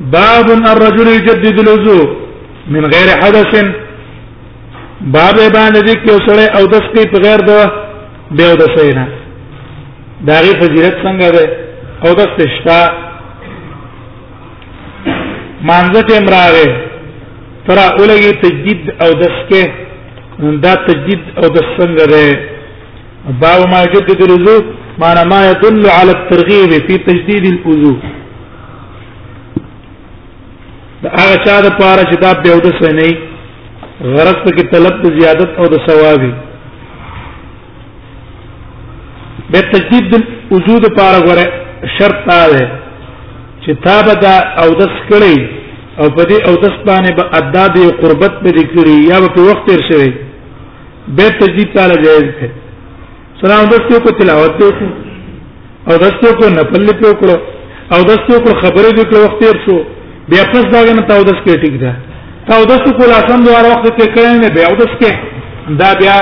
باب الرجل يجدد الوضوء من غير حدث باب باندې دې کې وسړی او د سپي په غیر دا به او د سینا دا غي فضیلت څنګه ده او د سشتا مانزه ته امراغه تر اولګي تجدید او د سکه دا تجدید او د څنګه ده باب ما يجدد الوضوء معنى ما يدل على الترغيب في تجديد الوضوء دا هغه چا د پاره چې دا به ودس نه غرض په کې طلب د زیادت او د ثوابي به تجدید د وجود پاره غره شرط تا ده چې تا به دا او د سکړی او په دې او د سپانه به ادا دی قربت به ذکرې یا په وخت تیر شوی به تجدید تعالی جائز ہے سلام دستو کو تلاوت دے کو او دستو کو نفل لیکو کو او دستو کو خبرې دې کو وخت تیر شو بیا پس داګه نه تاو دس کې ټیک ده تاو دس کو لا سم دوار وخت کې کړي نه بیا دس کې دا بیا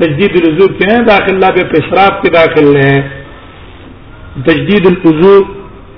تجدید الوضو کې نه داخله به پیشراب کې داخله تجدید الوضو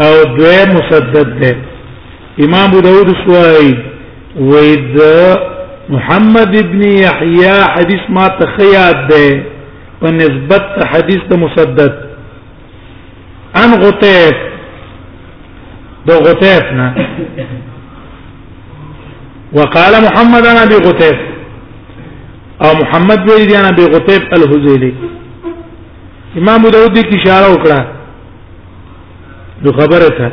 او دوی مسدد ده امام ابو داود سوای وید محمد ابن یحیی حدیث ما تخیات ده په نسبت حدیث د مسدد ان غطیف د غطیف نه وقال محمد انا ابي غطيف او محمد ویل دی انا ابي غطيف الهذيلي امام داود کی اشاره وکړه نو خبره ته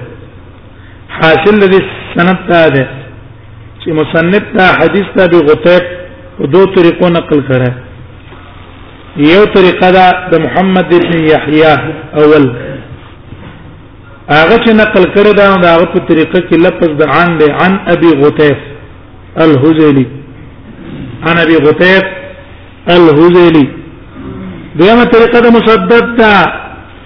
حاصل لري سند ته ده چې مصنف دا حدیث ته به غتیب په دوه طریقو نقل کړه یو طریقه دا د محمد ابن یحیی اول هغه چې نقل کړه دا د هغه په طریقه کې لفظ د عن دی عن ابي غتيف الهذلي عن ابي غتيف الهذلي دیمه طریقه د مسدد دا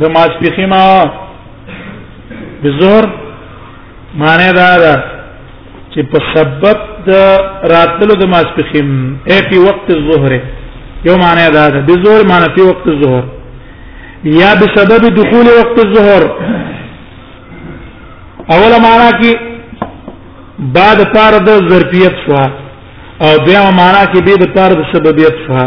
د ماسپخین بزور معنی دا ده چې په سبب د راتلو د ماسپخین اې په وخت الظهر یو معنی دا ده بزور معنی په وخت الظهر یا بسبب دخول وقت الظهر اوله معنا کې بعد پار د ظرفیت شو او بیا معنا کې به د پار د سببیت شو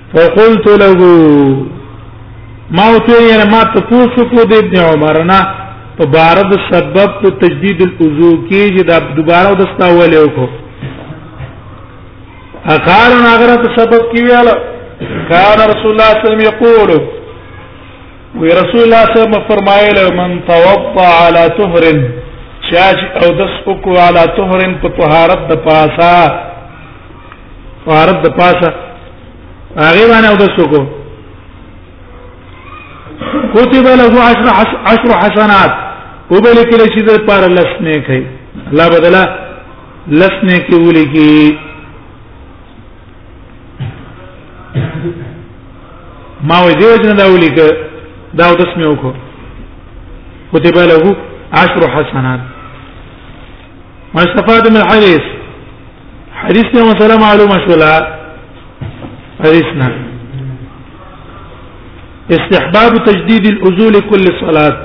فقلت له ما ته یې ما ته پوښتنه کو د ابن عمر نه په بار د سبب ته تجدید الوضو کې چې دا دوباره د استاول یو کو اخار ناغره په سبب کې ویل کان رسول الله صلی الله علیه وسلم یقول وی رسول الله صلی الله علیه وسلم فرمایل من توضع على طهر شاج او دس کو على طهر په طهارت د پاسا فارد د پاسه هغه باندې او د سکو كتب له عشر عشر حسنات وبل کله چې د پار لس نه کوي الله بدلا لس نه کې ولګي ما وې دیو جن دا ولیک دا د اسمه وکړو كتب له عشر حسنات ما استفاد من الحديث حديثنا مثلا معلومه شولا حديثنا استحباب تجديد الاذول كل صلاه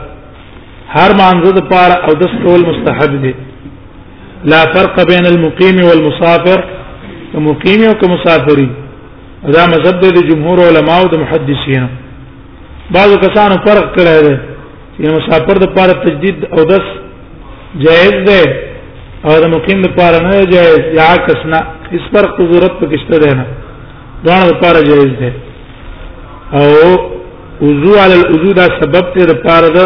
هر مانزه پار او دس کول مستحب دي لا فرق بين المقيم والمسافر كمقيم وكمسافرين دا مذهب د جمهور علما او د محدثینو بعضو کسانو فرق کړی دی چې مسافر د پاره تجدید او دس جائز دی او د مقیم د پاره نه جائز یا عکس نه اس پر ضرورت پکشته دی نه دا د پاره جائز دی او وضو علی الوضو دا سبب ته د پاره د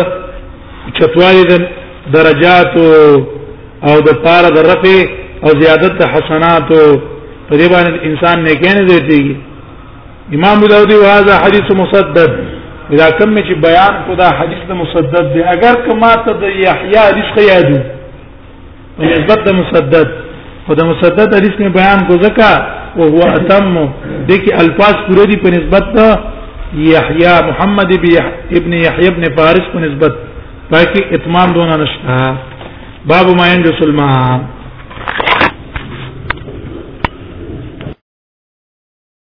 چتوالي د درجات او د پاره د رفع او زیادت حسنات په دې باندې انسان نه کېنه دیږي امام داودی وهذا حدیث مسدد اذا کم چې بیان کو دا حدیث د مسدد دی اگر کما ته د یحیی حدیث یادو په نسبت د مسدد خو د مسدد حدیث می بیان کو زکا او هو اتم د کی الفاظ پوره دي په نسبت د یحیی محمد ابن یحیی ابن فارس په نسبت باقي اتمام دونه نشته باب ما ينجس الماء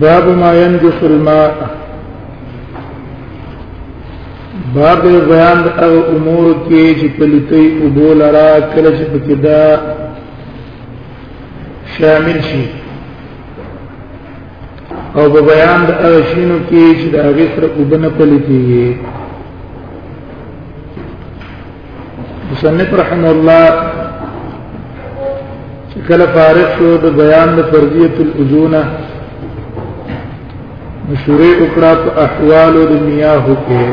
باب ما ينجس الماء باب بیان د هغه امور کې چې پلیتي او بول را کله چې پکې دا شامل شي او په بیان د هغه شینو کې چې د هغه سره وبنه پلیتي مصنف رحم الله کله فارغ شو د بیان د فرضیت الاذونه مشورې وکړه په احوال د میاه کې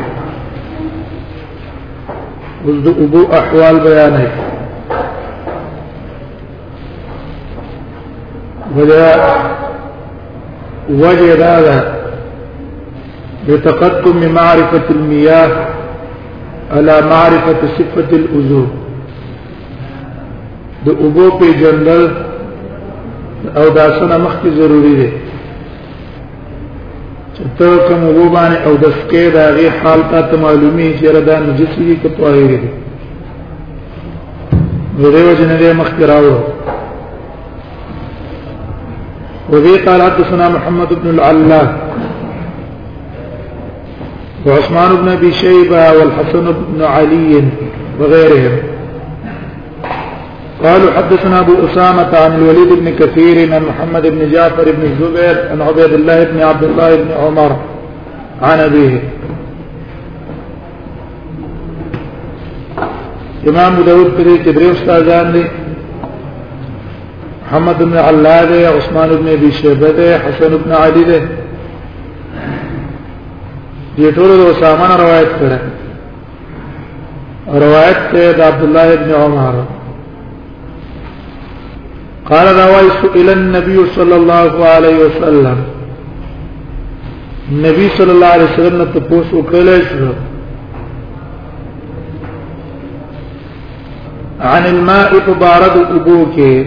اوس د ابو احوال بیان هي وجه وجه دا ده بتقدم معرفة المياه على معرفة صفة الأذو د اوبو په جندل او دا سره مخکې ضروری دی چې ته کوم اوبو باندې او د سکې دا غي حال ته معلومي چې ردا نجس دي که طاهر دي نو دیو جن دې مخکې راوړو وبه قال حدثنا محمد بن العلاء وعثمان بن ابي شيبه والحسن بن علي وغيرهم قالوا حدثنا أبو أسامة عن الوليد بن كثير عن محمد بن جعفر بن الزبير عن عبيد الله بن عبد الله بن عمر عن أبيه امام داود په دې کې درې استادان دي محمد بن علاده عثمان بن ابي شيبه حسن بن علي ده دې ټول د اسامه روایت کړه روایت ته د عبد الله ابن عمر قال روای سئل النبي صلى الله عليه وسلم نبی صلی الله علیه وسلم ته پوښتنه وکړل شو عن الماء فبارد ابو کې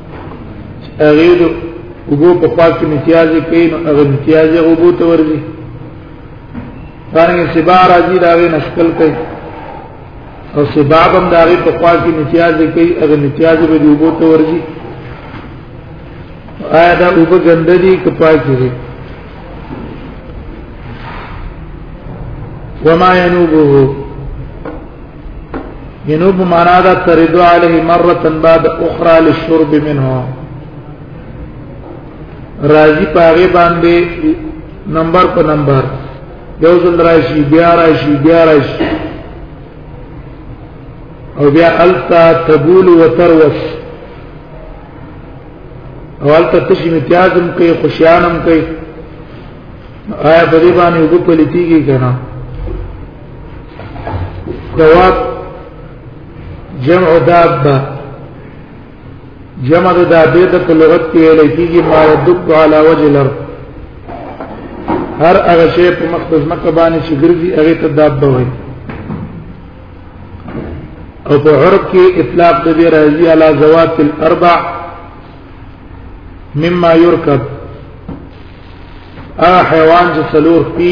هغه د وګو په خوا کې امتیازي کوي نو هغه امتیازي وګو ته ورځي څنګه سبا راځي دا وی نشکل کوي او سبا هم دا وی په خوا کې امتیازي کوي هغه امتیازي به وګو ته ورځي آیا دا وګو ګندري کپای کوي وما ينوبه جنوب معنا دا ترد علیه مره بعد اخرى للشرب منه راضی پاغه باندې نمبر په نمبر یو ځل راشي بیا راشي بیا راشي او بیا التا تبول وتروس او التا تشي امتیازم کوي خوشیانم کوي آیا په دې باندې وګ پلیتیږي کنه دواب جمع دابه جمع دابه د په لغت کې ویل کېږي ما يدب على وجه الارض هر هغه شی په مخ د ځمکه باندې چې ګرځي هغه ته دابه وایي او په عرب کې اطلاق د دې راځي علی زوات الاربع مما يركب ا حیوان چې څلور پی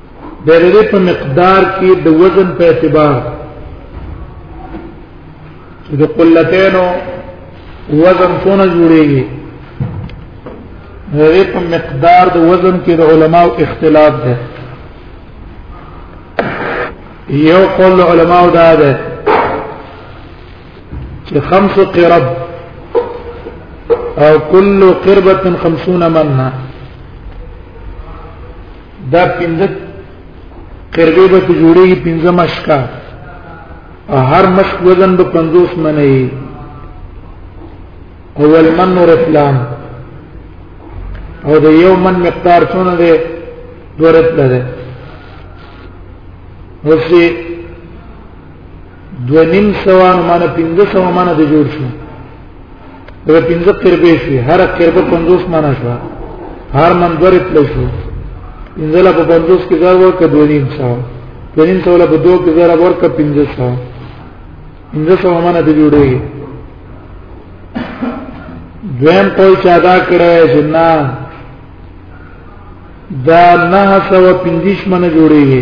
درې په مقدار کې د وزن په اعتبار چې د قلتینو وزن څونه جوړیږي درې په مقدار د وزن کې د علماو اختلاف دی یو قول علماو دا ده چې خمس قرب او كل قربة خمسون منها دا پنځه قربې به ته جوړېږي پنځه مشکا هر مشک وزن به 50 منه وي اول من نور اسلام او د یو من مقدار څونه دی دورت ده اوسې دو نیم سوا نو معنی پنځه سوا معنی د جوړ شو دا پنځه قربې شي هر قربه 50 معنی شو هر من درې تل شو پنځه لا په 50 کې ځای ورکړه دو نیم سوا دو نیم سوا لا په دوه کې ځای ورکړه پنځه سوا پنځه سوا معنی د جوړېږي دویم قول چې ادا کړی چې نه دا نه سوا پنځه معنی جوړېږي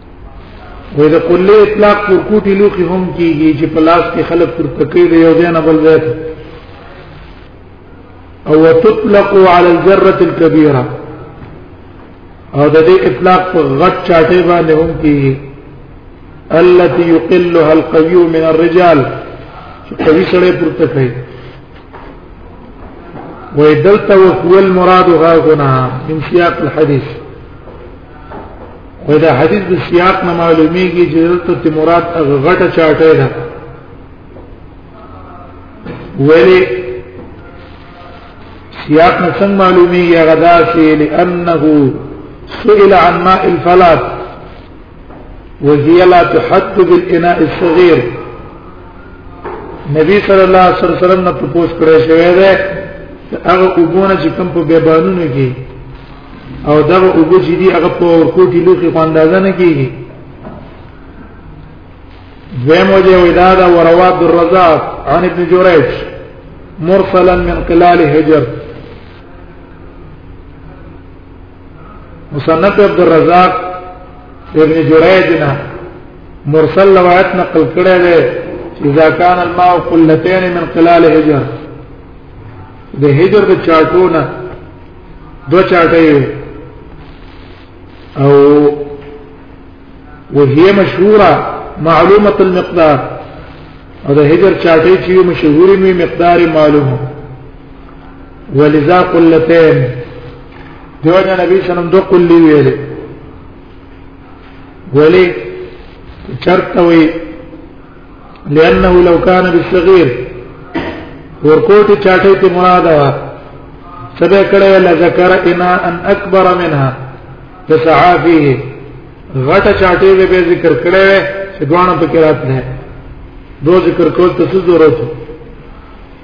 وې د کلی اطلاق پر کوټي لوخي هم کیږي چې په لاس کې خلک پر تکي دی یو ځای نه بل ځای او تطلق على الجره الكبيره او د دې اطلاق په غټ چاټه باندې هم کیږي التي يقلها القوي من الرجال چې قوي سره پر تکي وې دلته هو المراد ها هنا من سياق الحديث وای دا حدیث د سیاق نه معلومیږي چې دلته مراد هغه غټه چاټه ده ولی سیاق نه څنګه معلومیږي هغه دا چې لانه سئل عن ماء الفلات وهي لا تحط بالاناء الصغير نبی صلی الله علیه وسلم نه پوښتنه کړې شوې ده هغه وګونه چې کوم په بیبانونو کې او دا او به چې دی هغه په ورکوټي لوخي خواندازه نه کیږي دویم وجه ودا دا ورواد الرزاق عن ابن جريج مرسلا من قلال هجر مصنف عبد الرزاق ابن جريج نه مرسل روایت نقل کړی دی اذا كان الماء قلتين من قلال هجر د هجر د چاټونه دو چاټه او وهي مشهوره معلومه المقدار او د هجر چاټه چې مشهوري می مقدار معلومه ولذا قلتين دیو جن نبی صلی الله علیه وسلم دو قلی ویل ولی چرته وی لانه لو كان بالصغير ورکوټ چاټه ته مراد وا سبه کړه ولا ذکر انا ان اکبر منها فسعى فيه غټه چاټه به ذکر کړه چې دوانه پکې راتله دو ذکر کول ته ضرورت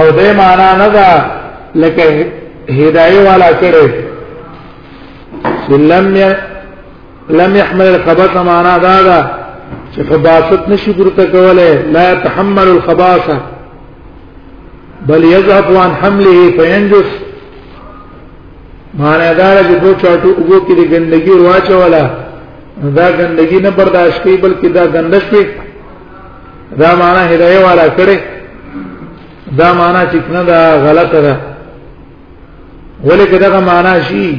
او دې معنا نه ده لکه هدايه والا کړي لم لم يحمل الخبث معنا دا ده چې خباثت نشي پورته کوله لا يتحمل الخباثه بل يضعف عن حمله فينجس معنا دا ده چې دوه چاټو وګو کې ګندګي واچوله دا ګندګي نه برداشت کوي بلکې دا ګندش کوي دا معنا هدايه والا کړي دا معنا چې کنه دا غلطه ده ولې کداغه معنا شي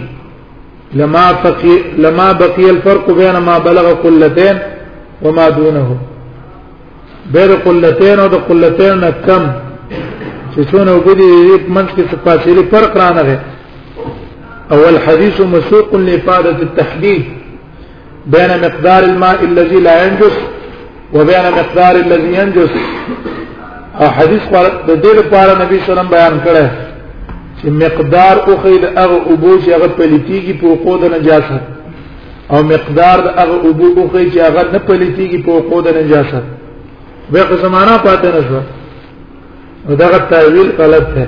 لما بقي لما بقي الفرق بين ما بلغ قلتين وما دونه بیر قلتین او د قلتین نه کم چې څونه وګړي منځ کې څه فاصله فرق رانه اول حدیث مسوق لافاده التحديد بين مقدار الماء الذي لا ينجس وبين مقدار الذي ينجس او حدیث پر د دې لپاره نبی صلی الله علیه وسلم بیان کړه چې مقدار او خید هغه ابو چې هغه پلیتیږي په وقوع د نجاست او مقدار د هغه ابو او خید چې هغه نه پلیتیږي په وقوع د نجاست به که زمانہ پاتې نه شو دا غو تعویل غلط ده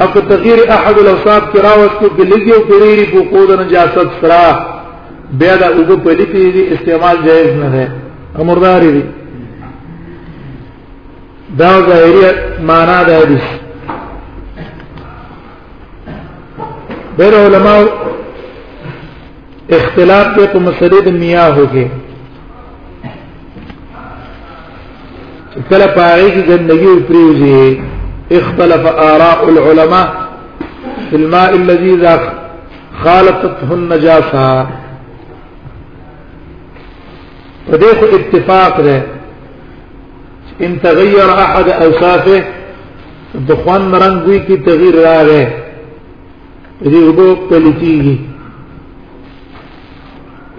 او که تغییر احد الاوصاف کې راوستو کې لګي او ډېری په قود نجاست سره بیا دا وګ په لپی دي استعمال جائز نه ده امرداري دي دا ظاهري معنا ده دي بیر علماء اختلاف ته په مسلې د میاه هوګي کله پاره کې ګندګي پریوزي اختلف آراء العلماء في الماء الذي ذا خالطته النجاسه فدې خو اتفاق ده ان تغير احد اوصافه دخوان رنگوي کی تغيير راغې دې وګو کلی کیږي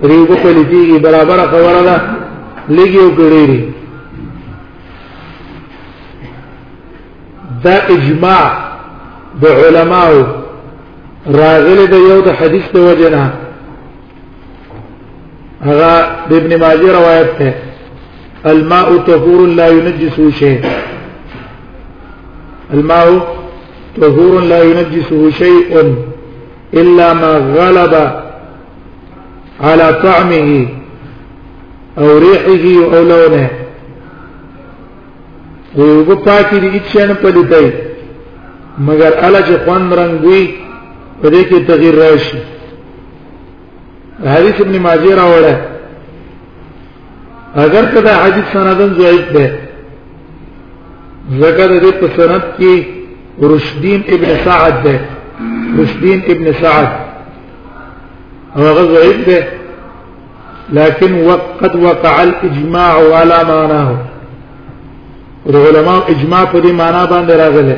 دې وګو کلی کیږي برابر خبره ده لګیو کړی دا اجماع د علماو راغله د یو د حدیث د وجنه هغه د ابن ماجه روایت ده الماء طهور لا ينجس شيء الماء طهور لا ينجس شيء الا ما غلب على طعمه او ريحه او لونه ويوب پاکي دي هیڅ نه پدې مگر الا چې خوان رنگ وي په دې کې تغیر راشي حدیث ابن ماجه راوړه اگر کدا حدیث سندن ضعیف ده زکه د په سند کې رشدین ابن سعد ده رشدین ابن سعد هغه ضعیف ده لكن وقد وقع الاجماع على معناه العلماء اجماع په دې معنا باندې راغله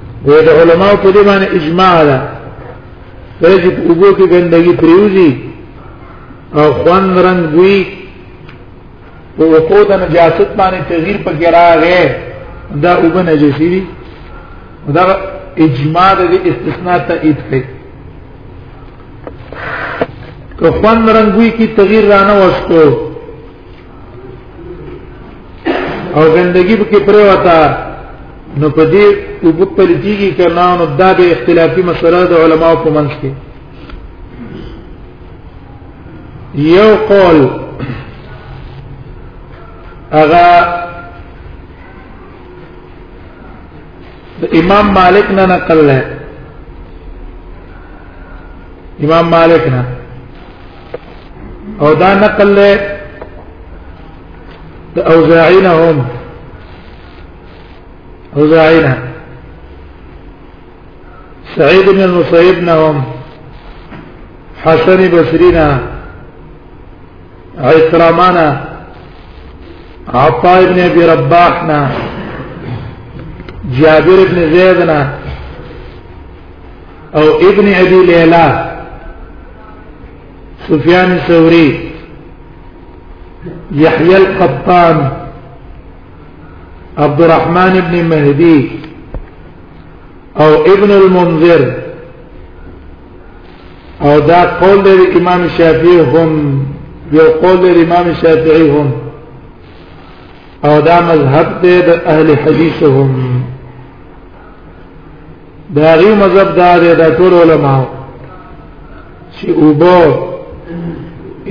د علماء په دې باندې اجماع ده کله چې په وګړو کې ګندګي پریوزي او خوان رنگ دوی په وقود نجاست باندې تغییر پکې راغی دا وګ نجسی دي دا اجماع د استثناء تایید کړي که خوان رنگوي کی تغییر رانه وستو او ګندګي به کې پرې وتا نو په دې وګ پر کیږي کنا نو دا به اختلافي مسله د علماو په منځ کې یو قول اغا امام مالک نه نقل له امام مالک نه او دا نقل له اوزاعینهم خزاعینه سعید بن المصیب نهم حسن بصرینا عکرمانا عطا ابن ابي رباحنا جابر ابن زيدنا او ابن ابي ليلى سفیان ثوری یحیی القطان عبد الرحمن ابن مهدی او ابن المنذر او دا قول د امام شافعی هم یو قول د امام شافعی هم او دا مذهب دی د اهل حدیث هم دا غي مذهب دا دی د ټول علما چې اوبو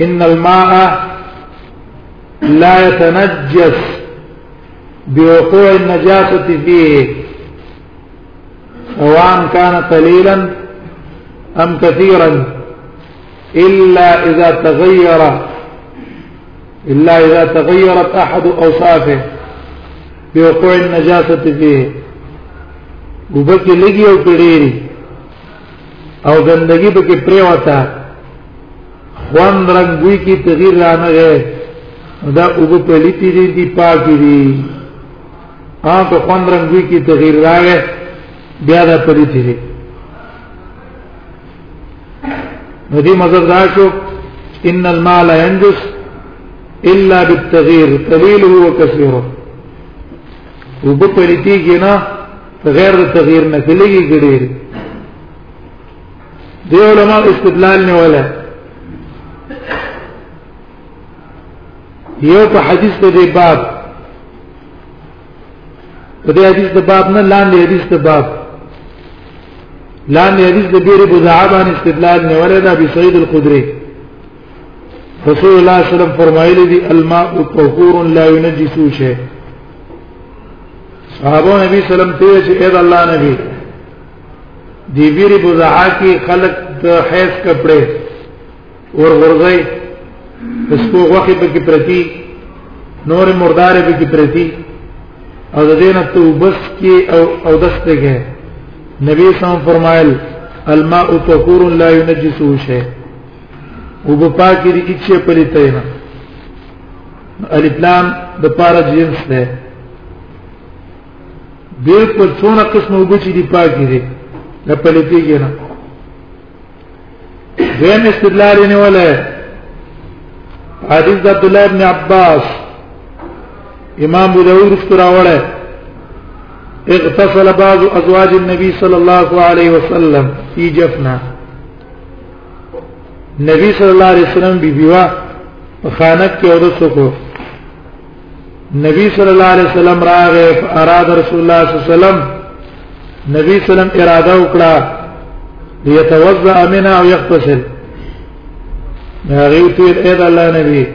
ان الماء لا يتنجس بوقوع النجاسة فيه سواء كان قليلا أم كثيرا إلا إذا تغير إلا إذا تغيرت أحد أوصافه بوقوع النجاسه فيه وبکې لګي او پیډيري او ګندګي پکې پریوتا خوان رنگوي کی تغیر رانه غه دا وب پلیتی دي دی پاکي دي ها په خوان رنگوي کی تغیر راغې بیا دا پلیتی دي ندی مذهب دا شو ان المال ينجس الا بالتغيير قليله وكثيره وبپلتی کینا غیر تغییر نه کلیږي ګډیر دی علماء استدلال نه ولا یو په حدیث ته دی باب په دې حدیث د باب نه لاندې حدیث ته باب لاندې حدیث د بیر بزعه باندې استدلال نه ولا دا ابي سعيد الخدري رسول الله صلی الله علیه وسلم فرمایلی دی الماء طهور لا ينجس شيء صحابه نبی سلام ته چې اې الله نبی دی ویری بزعا کی خلق د حیث کپڑے اور غرزی اس کو غوخی پکی پرتی نور مردار پکی پرتی او د دین تو بس کی او او دست کې نبی صلی الله علیه وسلم فرمایل الماء طهور لا ينجسه شيء او په پاکي دي چې په لته نه الف لام د پاره جنس ده بالکل څونه قسم وبچي دي پاکي دي د پليتي کې نه دیم استدلال نه ولا حدیث عبد الله ابن عباس امام ابو داود استراوله اغتسل بعض ازواج النبي صلى الله عليه وسلم في جفنه نبی صلی الله علیه وسلم بی بیوا خانه کې اور سکو نبی صلی الله علیه وسلم راغه اراد رسول الله صلی الله علیه وسلم نبی سلام اراده وکړه ليتوضا منها او يغتسل هغه تیر اې الله نبی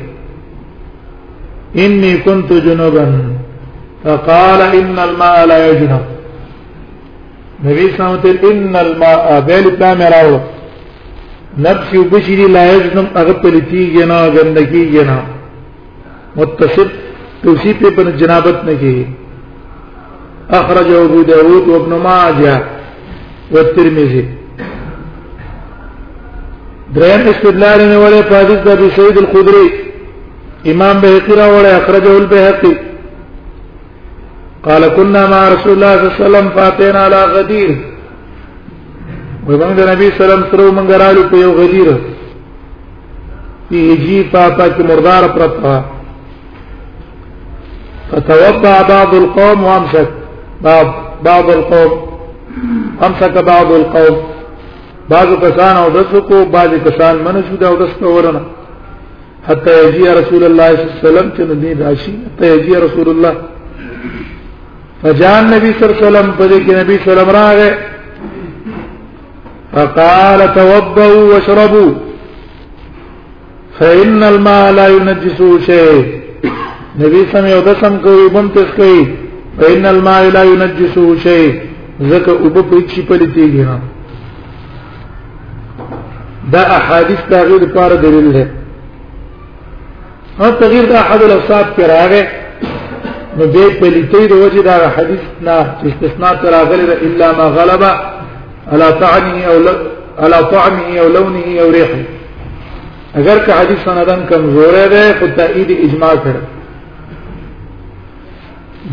اني كنت جنوبا فقال ان الماء لا يجنب نبی اسلام ته ان الماء بیل پلان راو نفس یو بشری لا یجنم هغه پلیتیږي نه ګندکیږي نه متصف توسی په پر جنابت نه کیږي اخرج ابو داود وابن ماجه والترمذي دریم استدلال نه ولا فاضل د ابو سعید الخدری امام بهقی را ولا اخرجه البهقی قال كنا مع رسول الله صلى الله عليه وسلم فاتينا على غدير ومن النبي صلى الله عليه وسلم سره من غرالو په یو غدیر په جی پاتا کې مردار پرتا فتوضا بعض القوم وامسك بعض بعض القوم امسك بعض القوم بعض کسان او دسکو بعض کسان منشو دا او دسکو ورنه حتی یجی رسول الله صلی الله علیه وسلم چې نبی راشي حتی یجی رسول الله فجان نبی صلی الله علیه وسلم په دې کې نبی صلی الله علیه وسلم راغی فقال توضؤوا واشربوا فإن الماء لا ينجس شيء نبی سم یو دسم کوي بم تس کوي فإن الماء لا ينجس شيء زکه وب په چی پلیتیږي نه دا احادیث تغیر لپاره دلیل دی او تغیر د احد الاوصاف کې راغی نو به په لیتې د وجه دا حدیث نه استثناء راغلی ده الا ما غلب على طعمه او على طعمه او لونه او ريحه اگر که حدیث سندن کمزور ده خو تایید اجماع کړ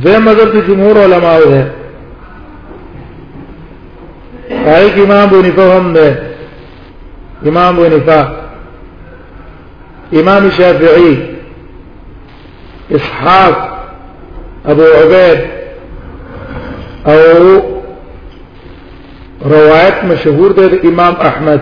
دویم مذهب د جمهور علماو ده پای کې امام ابو حنیفه هم ده امام ابو حنیفه امام شافعی اسحاق ابو عبید او روایت مشهور ده امام احمد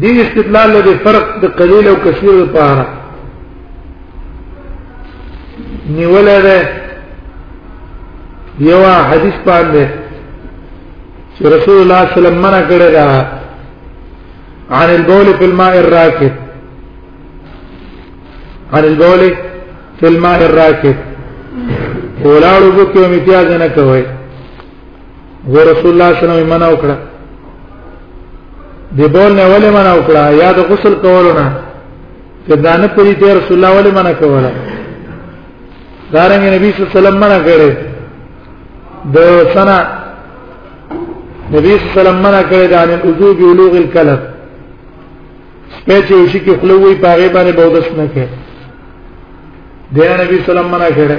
دې استدلال له فرق د قلیل او کثیر لپاره نیول ده یو حدیث باندې چې رسول الله صلی الله علیه وسلم منع کړی دا عن البول في الماء الراكد عن البول في الماء الراكد ولاړو کې امتیاز نه کوي ګور رسول الله صلی الله علیه وسلم منع وکړه دی بول نه ولې منع وکړه یا د غسل کولو نه چې دا نه پری ته رسول الله ولې منع کوله دارنګ نبی صلی الله علیه وسلم منع کړي د سنا نبی صلی الله علیه وسلم منع کړي د ان الوضو بلوغ الكلب سپېچې وشي کې خلووي پاغه باندې بودس نه کړي دین نبی صلی الله علیه وسلم منع کړي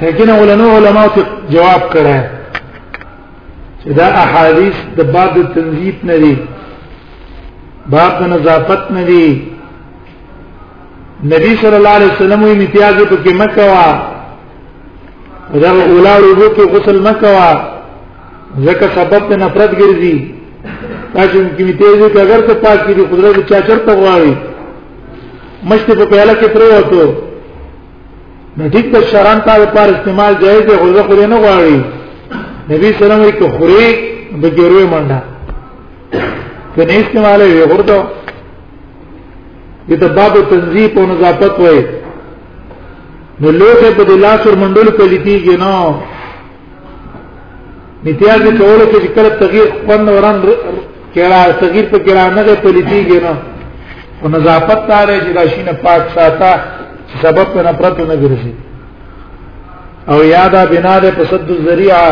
لیکن علماء علماء ته جواب کړه چې دا احادیث د باب د تنظیف نه دي باب د نظافت نه دي نبی صلی الله علیه وسلم یې امتیاز په کې مکوا دا اولا ربو کې غسل مکوا ځکه سبب ته نفرت ګرځي تاسو کې امتیاز کې اگر ته پاک دي قدرت چا چرته غواړي مشته په پیاله کې پروتو نو ټیک د شران تا لپاره استعمال جایز دی خو زه خو نه غواړي نبی سلام یې کو خوري د ګروي منډه کنه استعمال یې ورته دته باب تنظیف او نظافت وای نو لوګه په دلاسر منډل کلیږي نو نتیاج دې کولو کې چې کله تغییر خوند وران کړه تغییر په کړه نه دی پلیتیږي نو او نظافت تاره چې راشي نه پاک ساته سبب په نفرت نه ګرځي او یادا بنا ده پسد الذریعہ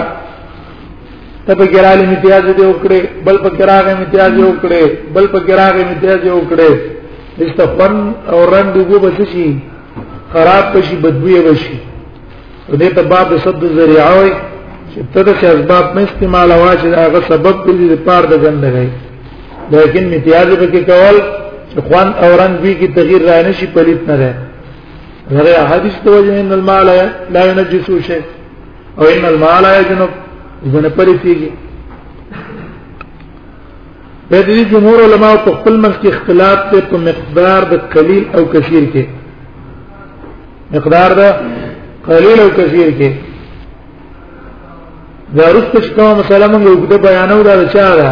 تب ګراله امتیاز دې وکړي بل په ګراغه امتیاز دې وکړي بل په ګراغه امتیاز دې وکړي استفن او رند وګو بس شي خراب بشي بدبوې بشي دې ته باب صد ذریعه وي چې ته د اسباب نه استعمال واچې هغه سبب دې د پار د جن لګي لیکن امتیاز به کې کول چې خوان او رنگ به کې تغییر را نه شي پلیت نه ده هغه حدیث ته وجه ان المال لا ينجس شيء او ان المال يجنب ونه پرې کیږي د دې جمهور علما په خپل منځ کې اختلاف ته په مقدار د قلیل او کثیر کې مقدار دا قلیل او کثیر کې دا رست چې کومه مسله موږ یو د بیانو دا چا ده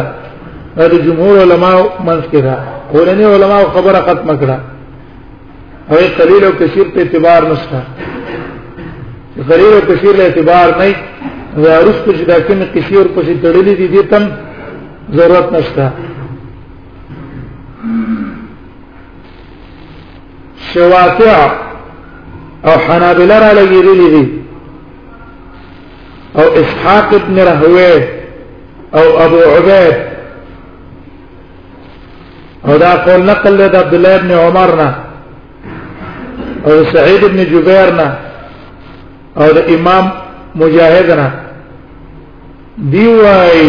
د جمهور علما منځ کې ده کولنی علما خبره ختمه کړه او قلیل او کثیر په اعتبار نشته قلیل او کثیر له اعتبار نه دا رست چې دا کومه کثیر په څیر تړلې دي دې تم ضرورت نشته شوافع او حنابل را لګیرلې دي او اسحاق ابن رهوه او ابو عبيد او دا قول نقل لدى عبد الله بن عمرنا او سعيد بن جبيرنا او دا امام مجاهدنا دی وای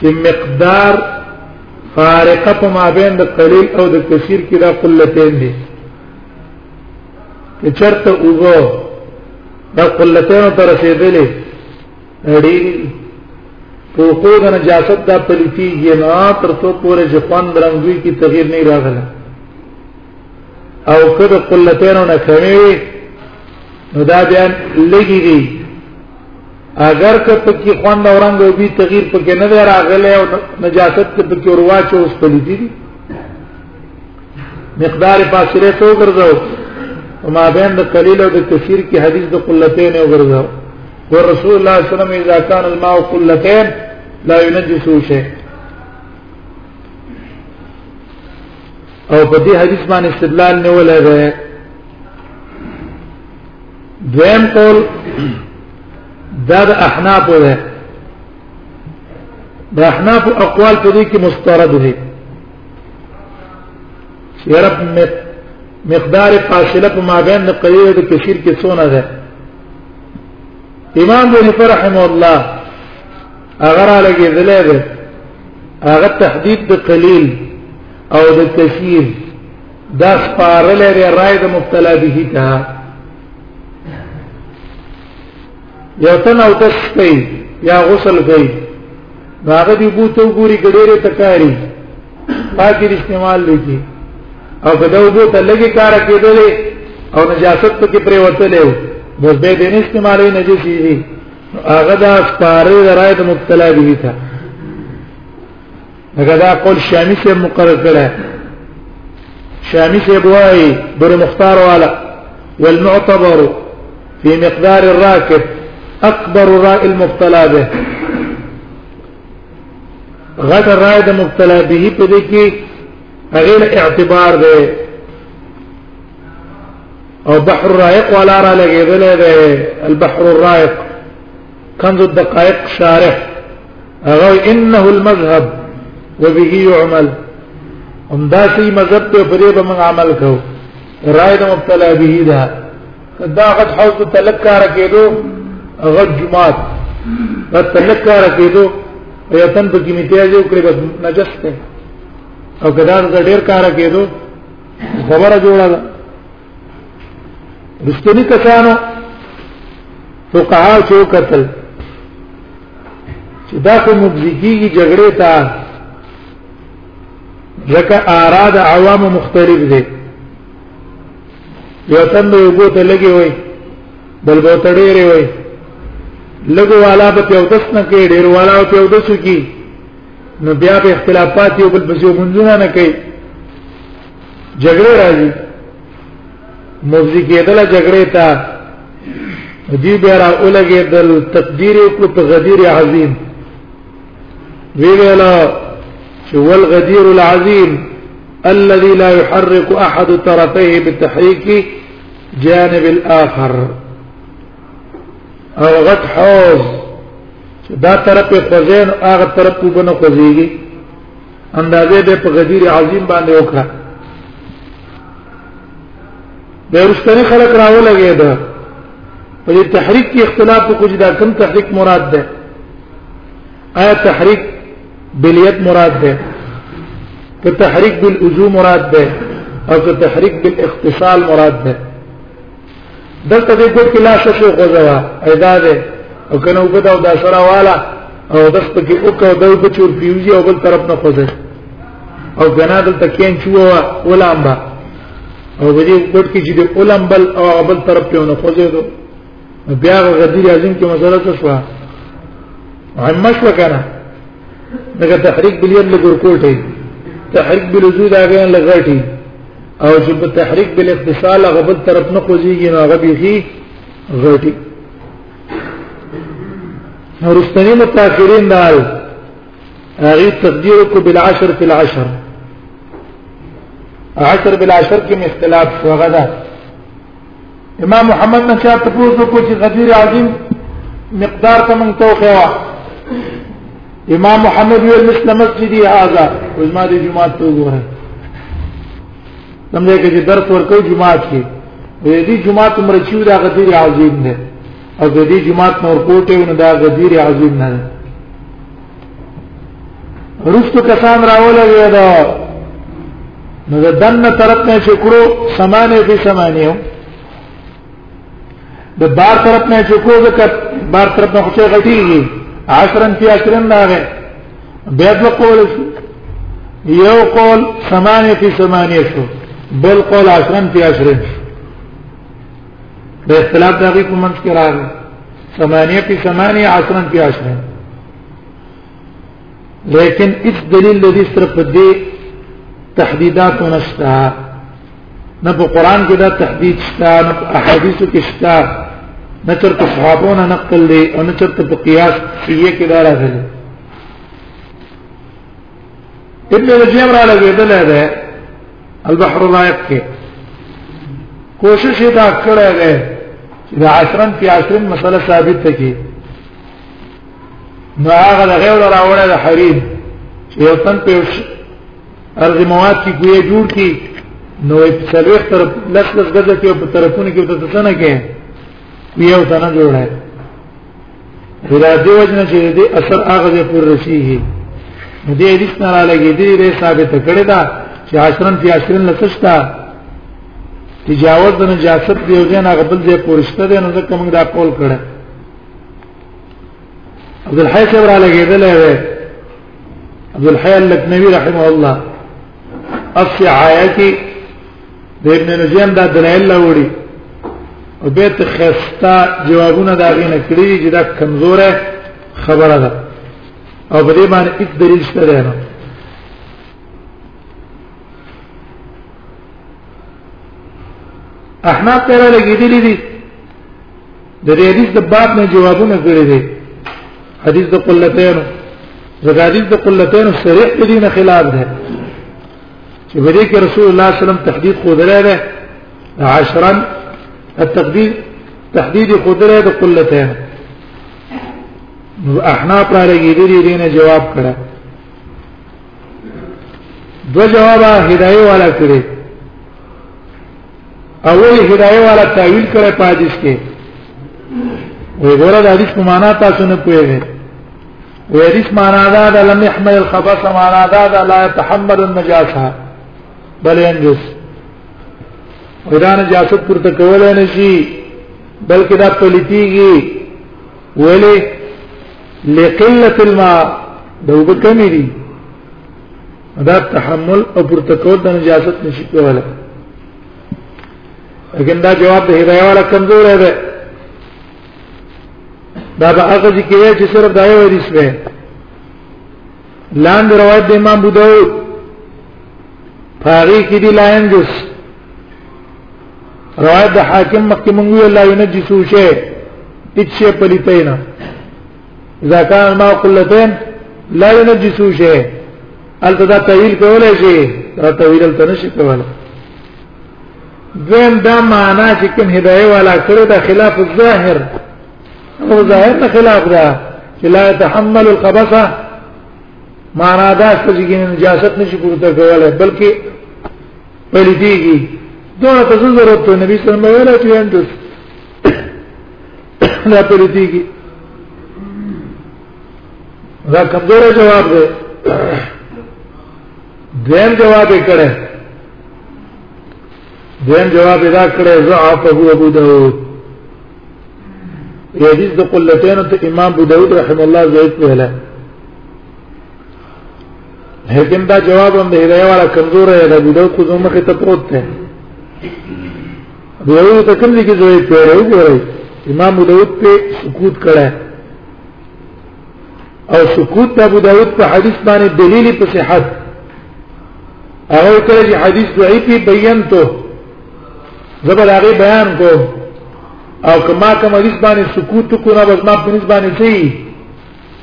چې مقدار فارقه په مابین د قلیل او د کثیر کې دا قلتین دي چې چرته وګو دا قلتین تر رسیدلې اړې په کو د نجاست دا پلیتی یې نه تر څو پورې ځپان رنگوي کې تغیر نه راغله او کده قلتینو نه کمی وي نو دا بیا لګي دي اگر که پکې خوند او رنگ او بي تغییر پکې نه دی راغلی او نجاست ته پکې ورواچو اوس پلي دي مقدار فاصله تو ګرځاو او ما بین د قلیل او د کثیر کې حدیث د قلتین او ګرځاو ورسول الله صلی الله علیه وسلم اذا كان الماء قلتين لا ينجس شيء او په دې حدیث باندې استدلال نه ولای دی دویم قول دا د احناف ده د احناف اقوال په دې کې مسترد دي یا رب مقدار فاصله په مابین د قلیل د کثیر کې څونه ده امام ابو حنیفه رحمه الله هغه را لګېدلی دی هغه تحدید د قلیل او د کثیر دا سپارل لري رائے د مبتلا به تا یو تن او تس کوي یا غسل کوي هغه دی بوته ګوري ګډېره تکاری پاکي استعمال لږي او کدا وبو ته لګي کار کېدلې او نجاست پکې پرې وته له بس به دې استعمالې نجسي دي هغه دا سپاره د رایت مبتلا به تا هغه دا قول شامی سے مقرر کړه شامی سے بوای بر مختار والا والمعتبر في مقدار الراكب اكبر راء المبتلا به غټ راء د مبتلا به په دې کې هغه اعتبار ده او بحر الرائق ولا را لګیدل دی البحر الرائق كنز الدقائق شارح هغه انه المذهب وبه يعمل هم دا شی مذهب ته پرې به موږ عمل کوو رائے د مبتلا به دا دا غد حوض تلکار کېدو غد جمعات دا تلکار کېدو یتن په کې میتیاج وکړي بس نجس ته او ګدار د ډیر کار کېدو خبره جوړه ده رښتینی کسانو فقها چې وکتل چې دا کوم مبزیږي جګړه تا ځکه آراد عوام مختلف دي یو تن به یو ته لګي وای بل به ته ډېرې وای لګو والا به یو دس نه کې ډېر والا به یو دس کی نو بیا به اختلافات یو بل بزیو منځونه نه کوي جګړه راځي مفضی کېدل جګړه ته دی بیا را اولګې دل تقدیر کو په غدیر عظیم وی ویلا چې ول غدیر العظیم الذي لا يحرك احد طرفيه بالتحريك جانب الاخر او غټ حوض دا طرف خوځین هغه طرف په بنو خوځيږي اندازې به په غدیر عظیم باندې وکړه د ورستنی خلک راولګي دا په دې تحریک کې اختلاف کو چې دا کوم تحریک مراد ده آیا تحریک بلیت مراد ده که تحریک بالعزو مراد ده او که تحریک بالاختصال مراد ده دلته دې ګوت کې لا شو شو غوځوا ادا دې او کنه وګدا او دا سره والا او دس په کې او کو دو په چور پیوزي او بل طرف نه خوځي او غنا دلته کین چو ولامبا او دې ګوت کې چې دې ولامبل او بل طرف په نه خوځي دو بیا غدیر عظیم کې مسله څه شو عمش وکنه دغه تحریک بلیان لګور کوټه تحریک بلزود هغه لګړټي او چې په تحریک بل اتصال هغه بل طرف نه خوځيږي نو هغه بيخي غټي نورستاني متأخرین دال هغه تقدیر کو بالعشر فی العشر عشر بالعشر کې اختلاف شو غدا امام محمد نه چا ته پوښتنه کوي چې غدیر عظیم مقدار ته مونږ توخه وا امام محمد ویل مثل مسجدي هذا وزما دي جمعه ته وګوره زموږ کې درس ورکو جمعه کې وې دي جمعه تمر چې دا غدیر عظیم ده او دې جمعه نور کوټه ونه دا غدیر عظیم نه ده رستو کسان راوله وی دا نو د دنه طرف نه چې کړو سمانه به سمانه د بار طرف نه چې کړو ځکه بار طرف نه خوشي غټیږي عشرن فی عشرن راغې بیا د قول یو قول سمانه فی سمانه شو بل قول عشرن فی عشرن شو د اختلاف د هغه په منځ کې راغی ثمانیه په ثمانیه عشرن په عشرن لیکن اس دلیل لري صرف دې تحدیدات ونشتا نه په قران کې دا تحدید شته نه په احادیثو کې شته نه تر په صحابو نه نقل دی او نه تر په قیاس کې دا راغلی ابن رجیم را لګېدل دی البحر الرائق کې کوشش یې دا کړی دی چې د عشرن په عشرن مسله ثابت کړي نو هغه د غیر راوړل د حریم چې یو تن په ارض مواد کې کوی جوړ کی نو په سلوخ تر لس لس غزه کې په طرفونو کې ته څه نه کې یو تنه جوړه دا دی وجنه چې دې اثر هغه دې پر رسیږي دې حدیث نه را لګې دې دې ثابت کړی دا چې عشرن فی عشرن لسشتا تجاوز د نجاست دی او جن هغه بل دې پرشته دې نو ځکه موږ دا قول کړه عبد الحی صبر علی کېدل عبد الحی لکنوی رحمه الله الصحايا کې د ابن نجيم دا دلایل لوري او به ته خستا جوابونه دا غینه کړی چې دا کمزوره خبره ده او په دې باندې هیڅ دلیل شته نه احناف پیرا لګیدلی دي د دې حدیث د باب نه جوابونه کړی دی حدیث د قلتین زګا حدیث د قلتین صریح په دینه خلاف ده چې په دې کې رسول الله صلی الله علیه وسلم تحدید خو درره عشرا التقدير تحديد قدره د قلتین نو احنا پر لګی دې دې نه جواب کړه دو جواب هدايه والا کړی اول هدايه والا تعویل کړه په حدیث کې وی ګوره د حدیث په معنا تاسو نه پوهیږئ وی حدیث معنا دا د لم يحمل الخبث معنا دا د لا يتحمل النجاسه بل انجس ودا نجاست پورته کولای نه شي بلکې دا پلیتیږي ولی لقلت الماء دوبه کمی دي دا تحمل او پورته کول د نجاست نشي کوله لیکن دا جواب د هدايه والا کمزور دی دا به هغه چې کوي چې صرف دا یو حدیث به لاندې روایت د امام ابو داود فاری کې دی لاین جس روایت د حاکم مکه مونږ الله ينجسو شي اچ شي پلیتینا اذا كان الماء قلتين لا ينجس شيء البته دا تعویل کولای شي دا تعویل تل نشي کولای دویم دا معنا چې کوم هدايه والا کړی دا خلاف الظاهر او ظاهر نه خلاف دا چې لا يتحمل القبص معنا دا چې نجاست نشي پورته کولای بلکې پلي دیږي دوه تاسو ضرورت نبی صلی الله علیه وسلم ویل چې لا پرې دیږي دا کمزور جواب دی دیم جواب یې کړه دیم جواب یې دا کړه ضعف ابو ابو داود یې حدیث د قلتین ته امام ابو داود رحم الله زید په هله لیکن دا جواب هم دی دا یو کمزور دی ابو داود کو زمخه ته پروت دی دیو ته کوم دي کې زوی پیره وګورئ امام ابو داود په سکوت کړه او سکوت ابو داود په حدیث باندې دلیل په صحت هغه کړه چې حدیث ضعیف بیان ته زبر هغه بیان کو او کما کوم حدیث باندې سکوت کو نه بس ما په نسبت باندې شي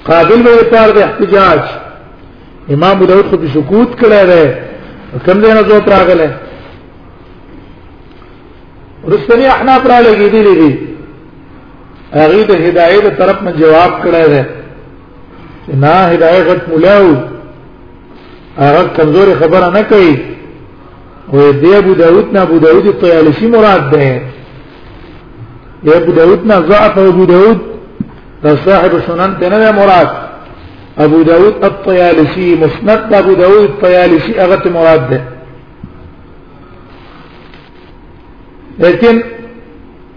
قابل به پار د احتجاج امام ابو داود خو په سکوت کړه ده کوم ځای نه زو تراغله رسنی احناف را لګی دی لري هغه د هدايت طرف نه جواب کړی دی نه هدايت غټ مولاو هغه کمزور خبره نه کوي او دی ابو داود نه ابو داود طیالسی مراد ده دی ابو داود نه ضعف ابو داود دا صاحب سنن ته نه مراد ابو داود الطیالسی مسند ابو داود الطیالسی هغه مراد ده لیکن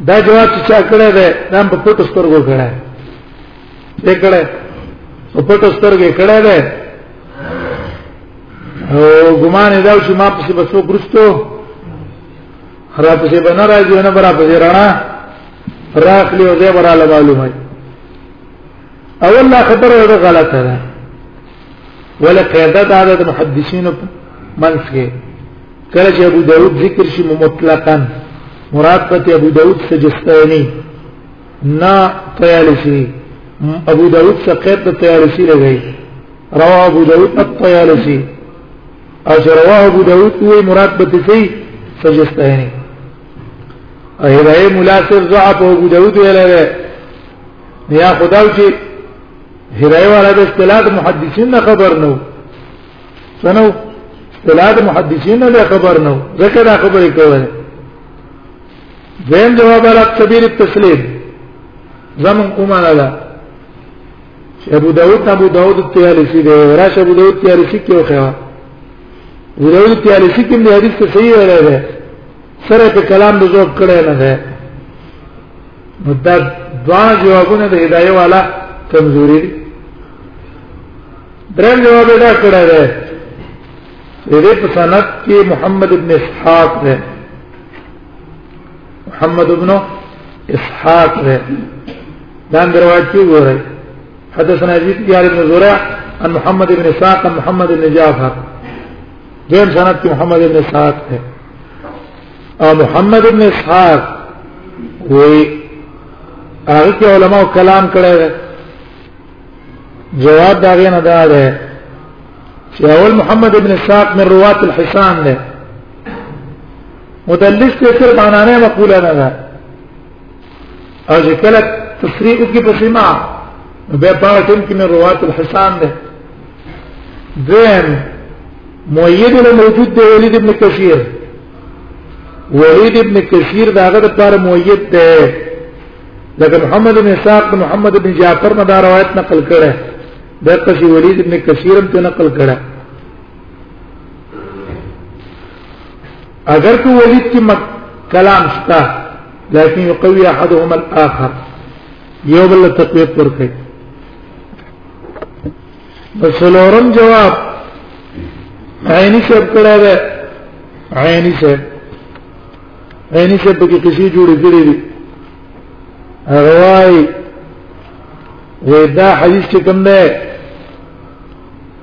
دا جواب چې چا کړی دی دا په پټو سترګو کړی دی کړی په پټو سترګو کړی دی او ګمان دا چې ما پسې بسو ګرستو را پسې بنا راځي نه برا پسې رانا راخلی او دې برا له معلومه اول لا خبره غلطه ده ولا قاعده دا د محدثینو منځ کې کله چې ابو داود ذکر شي مطلقاً مراد ته ابو داود سجستانی نا طیالسی ابو داود سقیت ته طیالسی لګی رواه ابو داود الطیالسی او چې رواه ابو داود وی مراد به څه سجستانی ایره ملاسر ضعف ابو داود ویل یا خدای چې هرای والا د اصطلاح محدثین نه خبر نو سنو اصطلاح محدثین نه خبر نو ذکر دا خبرې کوي زم جواب علی کبیر التسلیم زمن کومه نه ده ابو داود ابو داود التیالسی دی راش ابو داود التیالسی کې وخوا ابو داود التیالسی کې د حدیث ته صحیح ویل دی سره په کلام د ذوق کړه نه ده نو دا دوا جوابونه د هدايه والا کمزوري دي درم جواب دا کړه ده دې په سند کې محمد ابن اسحاق ده محمد ابن اسحاق ده دا روایت کې وره حدثنا يزيد قال ابن زرع عن محمد بن اسحاق عن محمد بن جعفر دیم سند کې محمد بن اسحاق ده او محمد ابن اسحاق وی هغه کې علما کلام کړی جواب دا غي نه دا ده چې اول محمد ابن اسحاق من روات الحسان ده مدلس ته صرف معنی مقوله نه ده او چې کله تفریق وکړي په سیما به په ټیم کې مې روات الحسان ده دیم مؤید له موجود دی ولید ابن کثیر ولید ابن کثیر دا هغه پر مؤید ده لکه محمد بن اسحاق بن محمد بن جعفر نه دا روایت نقل کړه دا قصي ولید ابن کثیر هم ته نقل کړه اگر که ولید کی مک کلام شتا لیکن یقوی احدهم الاخر یو بل تقویت ورکړي بسلورم جواب عینی شب کړه ده عینی شب عینی شب کې کسی جوړې کړې دي هغه وای دا حدیث چې کوم ده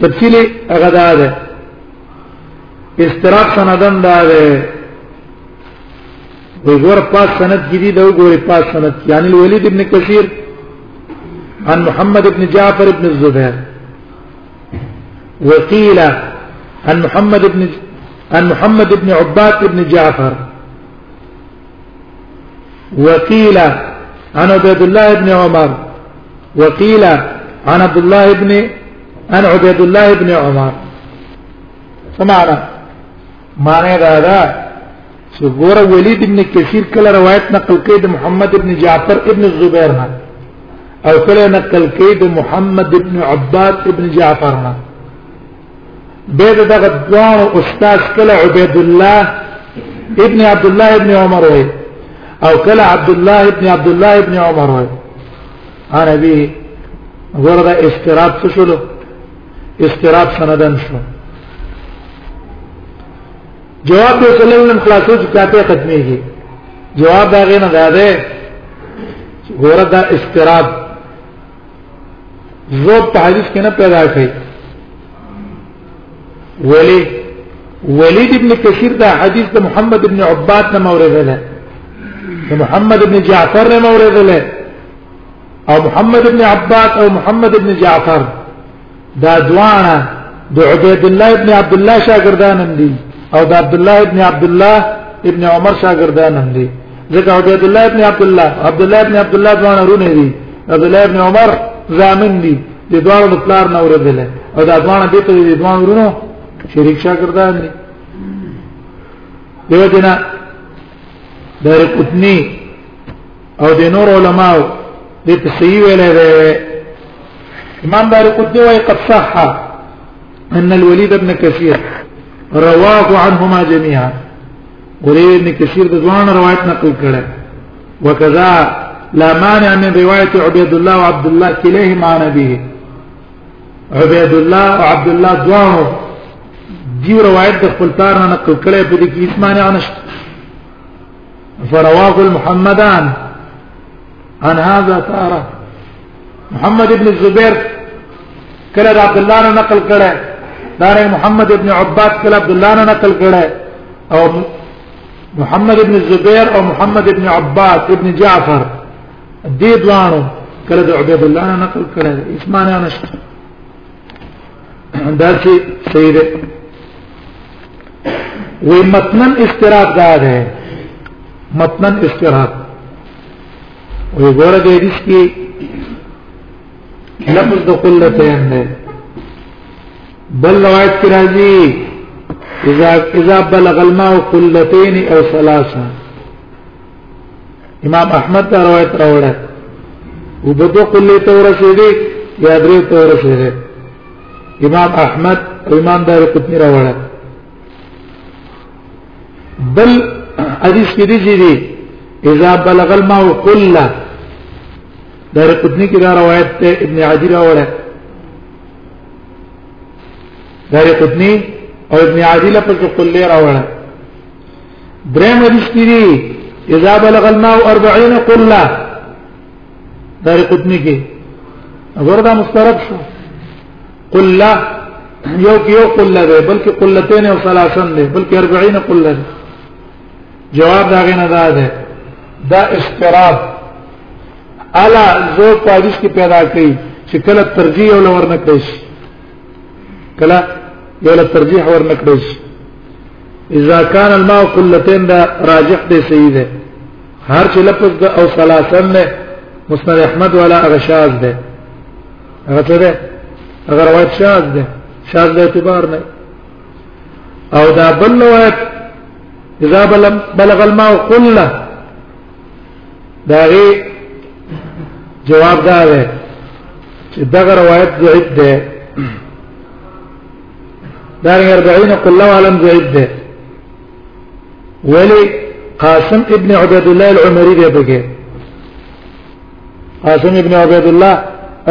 تفصیل هغه دا ده استراب سندن دا ده وګور پاس سند کې دي دا وګوري پاس سند یعنی الولید ابن کثیر عن محمد ابن جعفر ابن الزبير وقيل عن محمد ابن عن محمد ابن عباد ابن جعفر وقيل عن عبيد الله بن عمر وقيل عن عبد الله بن عن عبيد الله بن عمر سمعنا معنى هذا سبور وليد بن كثير كلا رواية نقل كيد محمد بن جعفر ابن الزبير او كلا نقل كيد محمد بن عباد بن جعفر به دغه دوه استاد کله عبد الله ابن عبد الله ابن عمر وي او کله عبد الله ابن عبد الله ابن عمر وي انا به ورغه استراب څه شلو استراب سندن شو جواب به سلام نن خلاصو چې کاته ختميږي جواب دا غنه ده ګوره دا استراب زور په حدیث کې نه پیدا کړي ولی ولید ابن کثیر دا حدیث د محمد ابن عباد نه مورد ده د محمد ابن جعفر نه مورد ده او محمد ابن عباد او محمد ابن جعفر دا دواړه د عبید الله ابن عبد الله شاګردان هم دي او د عبد الله ابن عبد الله ابن عمر شاګردان هم دي ځکه عبید الله ابن عبد الله عبد الله ابن عبد الله دواړه رونه دي عبد الله ابن عمر زامن دي د دواړو د پلار نه اوریدل او دا دواړه دې ته د دواړو رونو شریک شاګردان دي دیو جنا دار قطنی او د نور علماو د تصحیح ویل دی امام دار قطنی وای قد صح ان الوليد ابن كثير رواه عنهما جميعا ولید ابن كثير د ځوان روایت نقل کړه وکذا لا مانع من روايه عبيد الله وعبد الله كليهما عن ابيه عبيد الله وعبد الله دوانو دی روایت د خپل تار نه نقل کړي په دې کې اسمانه نشته فرواه المحمدان عن هذا تاره محمد ابن الزبير کله عبد الله نه نقل کړه دار محمد ابن عباد کله عبد الله نه نقل کړه او محمد ابن الزبير او محمد ابن عباد ابن جعفر دې دوانو کله عبد الله نه نقل کړه اسمانه نشته دا چې صحیح ده وی متنن استراق دا ده متنن استراق وی ګوره د حدیث کې لفظ د قلتین ده بل روایت کې راځي اذا اذا بلغ الماء قلتين او ثلاثه امام احمد دا روایت راوړه او په دوه قله ته ورسېږي یا درې ته ورسېږي امام احمد او امام دار قطنی راوړه بل حدیث کې دي چې اذا بلغ الماء قله دار قطنی کې دا روایت ته ابن عدی راوړه دار قطنی او ابن عدی لپاره قله راوړه دریم حدیث کې دی اذا بلغ الماء 40 قله دار قطنی کې وردا مسترب شو قله یو کې یو قله ده بلکې قلتين او ثلاثن ده بلکې 40 قله ده جواب دا غنه ده ده دا استراب الا زو په حدیث کې پیدا کړي چې کله ترجیح او لور نه کړی کله یو له ترجیح ور نه کړی اذا كان الماء قلتين دا راجح دی صحیح دی هر چې لفظ د او ثلاثن نه مسند احمد ولا غشاز دی هغه څه دی هغه روایت شاذ دی شاذ د اعتبار نه او دا بل روایت اذا بلغ الماء قله دا غي جواب دا دی چې دا روایت ضعیف دی دارنګ 40 قله عالم ضعیف ده ولی قاسم ابن عبد الله العمري ده بګه قاسم ابن عبد الله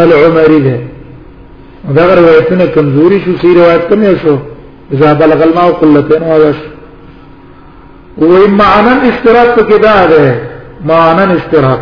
العمري ده دا روایتونه کمزوري شو سی روایت کم شو اذا بلغ الماء قلتين واش ومعنى الاستراق كده ده معنى الاستراق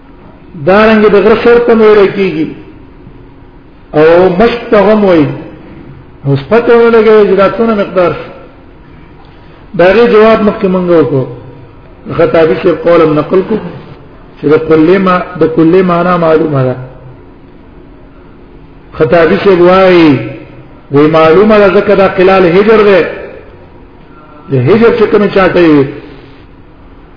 دارنګ د غره سر ته ویل کیږي او مشک ته هم وایي نو سپته ولګي چې دا څونه مقدار دا غي جواب مخکې مونږ وکړو خطابي شه قول نقل کو چې د کلې ما د کلې معنا معلومه ده خطابي شه وایي وی معلومه ده ځکه دا قلال هجر ده د هجر چې کوم چاټي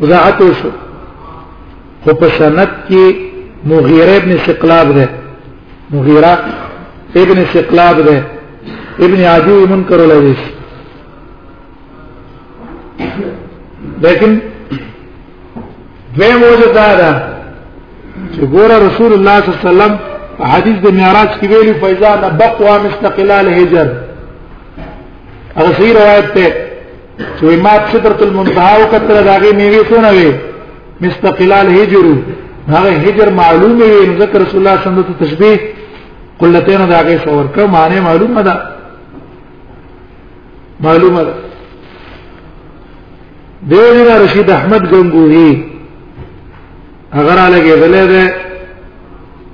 وضاحت وشو خو په سند کې مغیره ابن سقلاب ده مغیره ابن سقلاب ده ابن عدو منکر الحدیث لیکن دوی موجود دا ده چې ګوره رسول الله صلی الله علیه وسلم حدیث د معراج کې ویلي فیضا نبقوا مستقلال هجر هغه صحیح روایت ته چې ما شترت المنتهى وکتل دا غي میوي څونه وي مستقلال هجر هغه هجر معلوم وي ذکر رسول الله صلی الله علیه وسلم تشبيه قلتين دا غي شاور ک معنی معلومه ده معلومه ده دیونا رشید احمد گنگوهی اگر علی گیدلې ده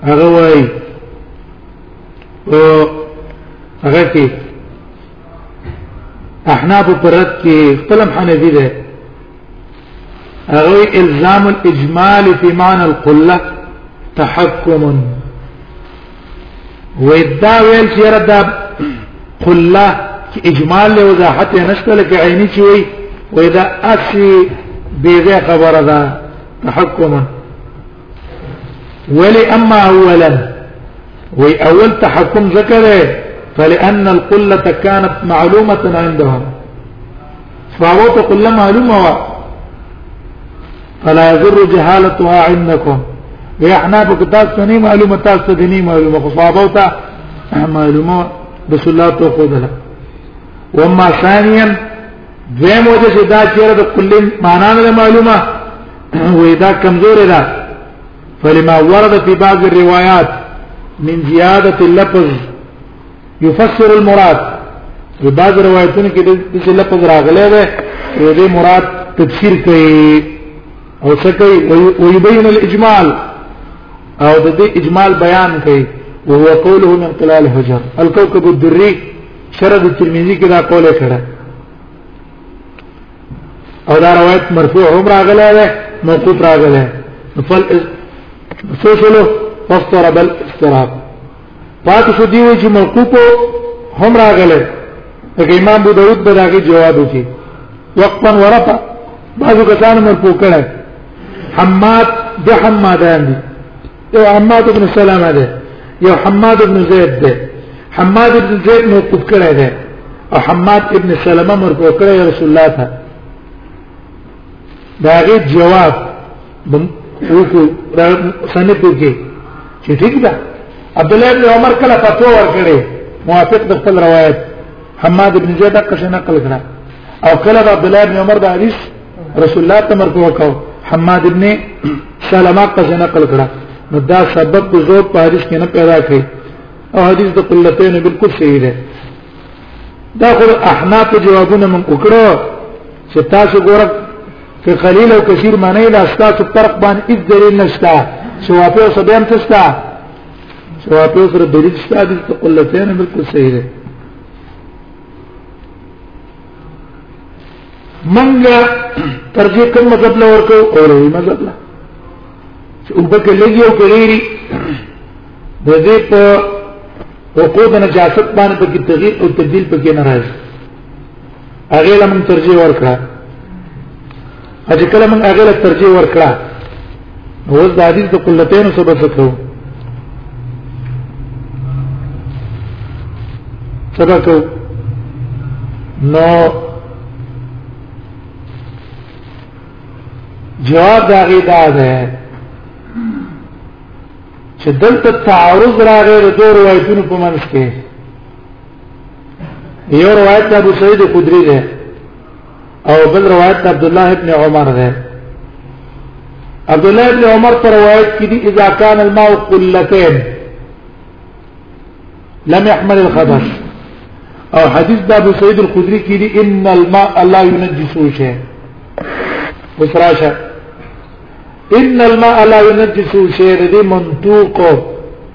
هغه وای او هغه کې احناف پر رد کې خپل حنفي ده هغه الزام الاجمال في معنى القله تحكم ودا ویل چې ردا قله اجمال له وضاحت نشته لکه عیني چې وي ودا اسی بیزه خبره ده تحکما ولي أما أولا وأول تحكم ذكره فلأن القلة كانت معلومة عندهم فأوت قلة معلومة فلا يضر جهالتها عندكم ويحنا بكتاس تني معلومة تاس تني معلومة فصابوتا معلومة بس الله توقود وما ثانيا دویم وجه چې دا چیرې د کلی معنا نه معلومه وې دا کمزورې ده فلما ورد في بعض الروايات من زيادة اللفظ يفسر المراد في بعض روایتونو کې د لفظ راغلی دی او د مراد تفسیر کوي او څه کوي او يبين الاجمال او د دې اجمال بیان کوي وهو قوله من خلال حجر الكوكب الدري سره د ترمذی کې دا قول کړه او دا روایت مرفوع هم راغلی دی موقوف راغلی فل سوشلو فاستر بل استراب پاتې شو دی چې موقوف هم راغلی لکه امام ابو داود به داګه جواب وکړي وقفا ورفع بعضو کسان مرفوع کړه حماد د حمادان دي یو حماد بن سلامه ده یو حماد بن زید ده حماد بن زید موقوف کړی ده او حماد ابن سلمہ مرفوع کړی رسول الله ته دا غي جواب وکړو دا سنې پوګي چې ٹھیک ده عبد الله بن عمر کله فتوا ورکړي موافق د خپل روایت حماد بن زید قشه نقل کړه او کله عبد الله بن عمر د حدیث رسول الله تمرکو وکاو حماد ابن سلمہ قصه نقل کړه نو دا سبب په زور په حدیث کې نه پیدا کړي او حدیث د قلتین بالکل صحیح دی دا خو احناف جوابونه من وکړو چې تاسو ګورک چې قلیل او کثیر معنی لا تاسو فرق باندې هیڅ دلیل نشته چې واپس اوس بیان تستا چې واپس سره دلیل شته د قلتین بالکل صحیح دی منګه ترجیح کوم مذهب له ورکو او له مذهب له چې وبکه لګي او کړيري د دې په حقوق د نجاست باندې په تغییر او تبديل پکې نه راځي هغه لمن ترجیح ورکړه چې کله موږ هغه له ترجیح ورکړه اوس د حدیث د قلتین سبب وکړو سبب نو جواب دا غي دا ده چې دلته تعارض راغی د دوه روایتونو په منځ کې یو روایت ابو سعید خدری ده او بل روایت عبد الله ابن عمر ده عبد الله ابن عمر پر روایت کې دي اذا كان الماء قلتين لم يحمل الخبر او حدیث دا ابو سعید الخدری کې دي ان الماء لا ينجس شيء وسراشه ان الماء لا ينجس شيء دې منطوق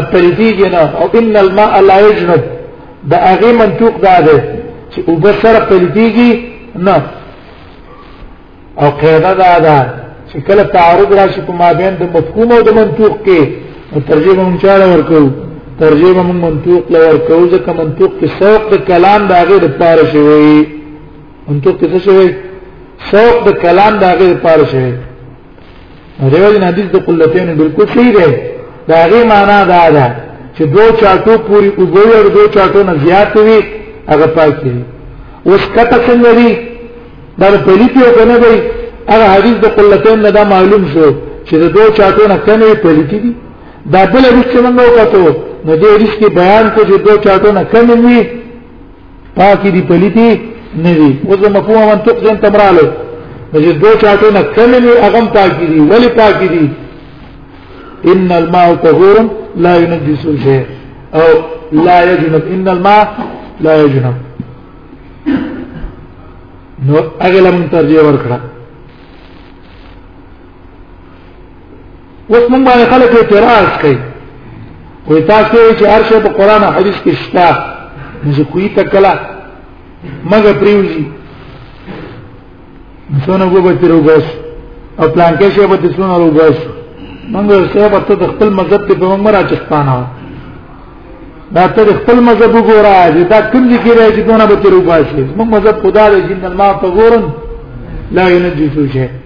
اتریدی جنا او ان الماء لا يجنب دا هغه منطوق دا ده چې او بسر پلیدیږي نه او قاعده دا ده چې کله تعارض راشي په مابین د مفهوم او د منطوق کې ترجمه مونږ چاره ورکو ترجمه مونږ منطوق لور کو ځکه منطوق کې سوق د کلام دا غیر پاره شوی منطوق کې څه شوی سوق د کلام دا غیر پاره شوی دیو جن حدیث د قلتین بالکل صحیح دی دا غي معنا دا ده چې دو چاټو پوری وګوي او دو چاټو نه زیات وي هغه پاکي اوس کته څنګه دی دا په لیکي او کنه دی هغه حدیث د قلتین نه دا معلوم شو چې د دو چاټو نه کمې په لیکي دي دا بل حدیث څنګه وکړو نو دې حدیث کې بیان کو چې دو چاټو نه کمې وي پاکی دی پلیتی ندی اوس مفهوم منطق ځین تمراله چې دوه چاټو نه کمې نه اغم پاکی دی ولی پاکی دی ان الماء طهور لا ينجس شيء او لا يجنب ان الماء لا يجنب نو اغلم ترجیح ورکړه اوس موږ باندې خلک اعتراض کوي وي تاسو چې هر څه په قران او حديث کې شته موږ کوی تکلا مګه پریوزي څونه وګو تیر وګس او پلان کې شه به څونه وګس موږ سره به ته خپل مذهب ته په عمر اچستانه دا ته خپل مذهب وګوره چې دا کوم ذکر دی چې دونه به تیر وګس موږ مذهب خدا دې جن ما په ګورن لا ينجي شيء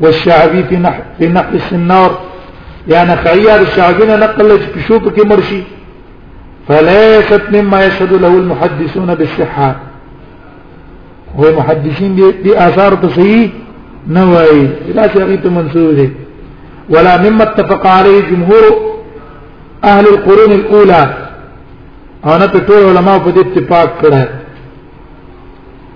والشعبي في نح في نحو السنار یا نخعي د الشعبي نقل له چې شو کې مرشي فليست مما يشهد له المحدثون بالصحه هو محدثين دي اثار تصحيح نوعي لا شيء منسوب ولا مما اتفق عليه جمهور اهل القرون الاولى انا تقول علماء علما اتفاق كده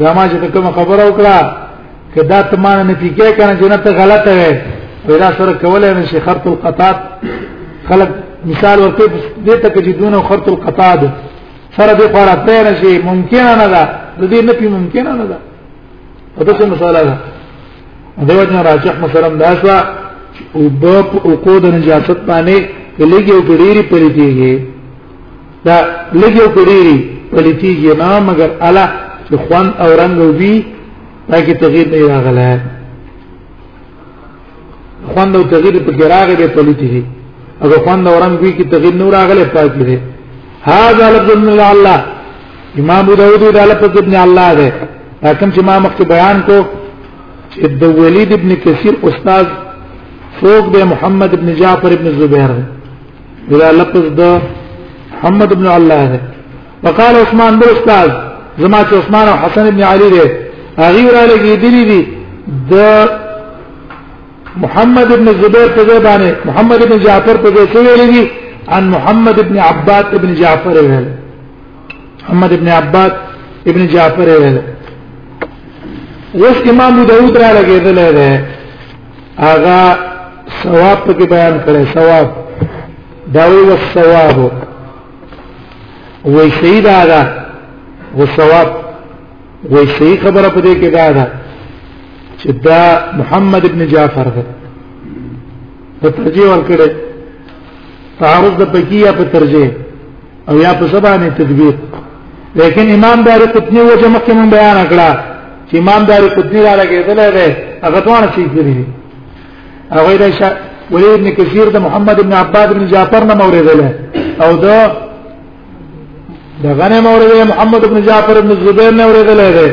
دا ما چې کوم خبره وکړه کدا ته ما نه فکر کنه جنت غلطه وي پیدا سره کولای نه شي خرط القطات خلق مثال ورته دې ته کې دونه خرط القطات سره دې خورا ته نه شي ممکن نه ده د دې نه پی ممکن نه ده په دې مسله ده دیو جن راجح مثلا دا شو او په کو د نجاست باندې کلیږي او ډیری پرې کیږي دا لګیو کړيري پلیتیږي نه مګر الا چې خوان او رنگ وبي پکې تغیر نه راغله خوان او تغیر په کې راغې به پلیتیږي اگر خوان او رنگ وی کې تغیر نه راغله پاتې دي هاذا لفظ من الله امام ابو داود دا لفظ ابن الله ده لكن چې ما مخکې بیان کو چې د ولید ابن کثیر استاد فوق به محمد ابن جعفر ابن زبیر ده دا لفظ د محمد بن الله ده وقال عثمان بن استاذ زما چې عثمان او حسن بن علي ده هغه را لګېدلې دي د محمد بن زبير په ځای باندې محمد بن جعفر په ځای کې ویلې دي عن محمد بن عباد بن جعفر ویل محمد بن عباد ابن جعفر ویل اوس امام داوود را لګېدل ده هغه ثواب په بیان کړي ثواب دا وی ثواب وی سید هغه و ثواب وی صحیح خبره په دې کې دا ده چې دا محمد ابن جعفر ده په ترجیح ورکړي تعارض د پکیه په ترجیح او یا په زبانه تدبیر لیکن امام دار قطنی و جمع کې مون بیان کړه چې امام دار قطنی را لګېدل دی هغه ټول شي کړی دی هغه د ولید ابن کثیر د محمد ابن عباد ابن جعفر نه موریدل او د دغه نه موریدل محمد ابن جعفر ابن زبیر نه موریدل دی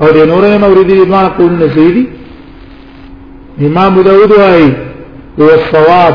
او د نور نه موریدل ایمان قول نه سیدی امام داود وايي هو الصواب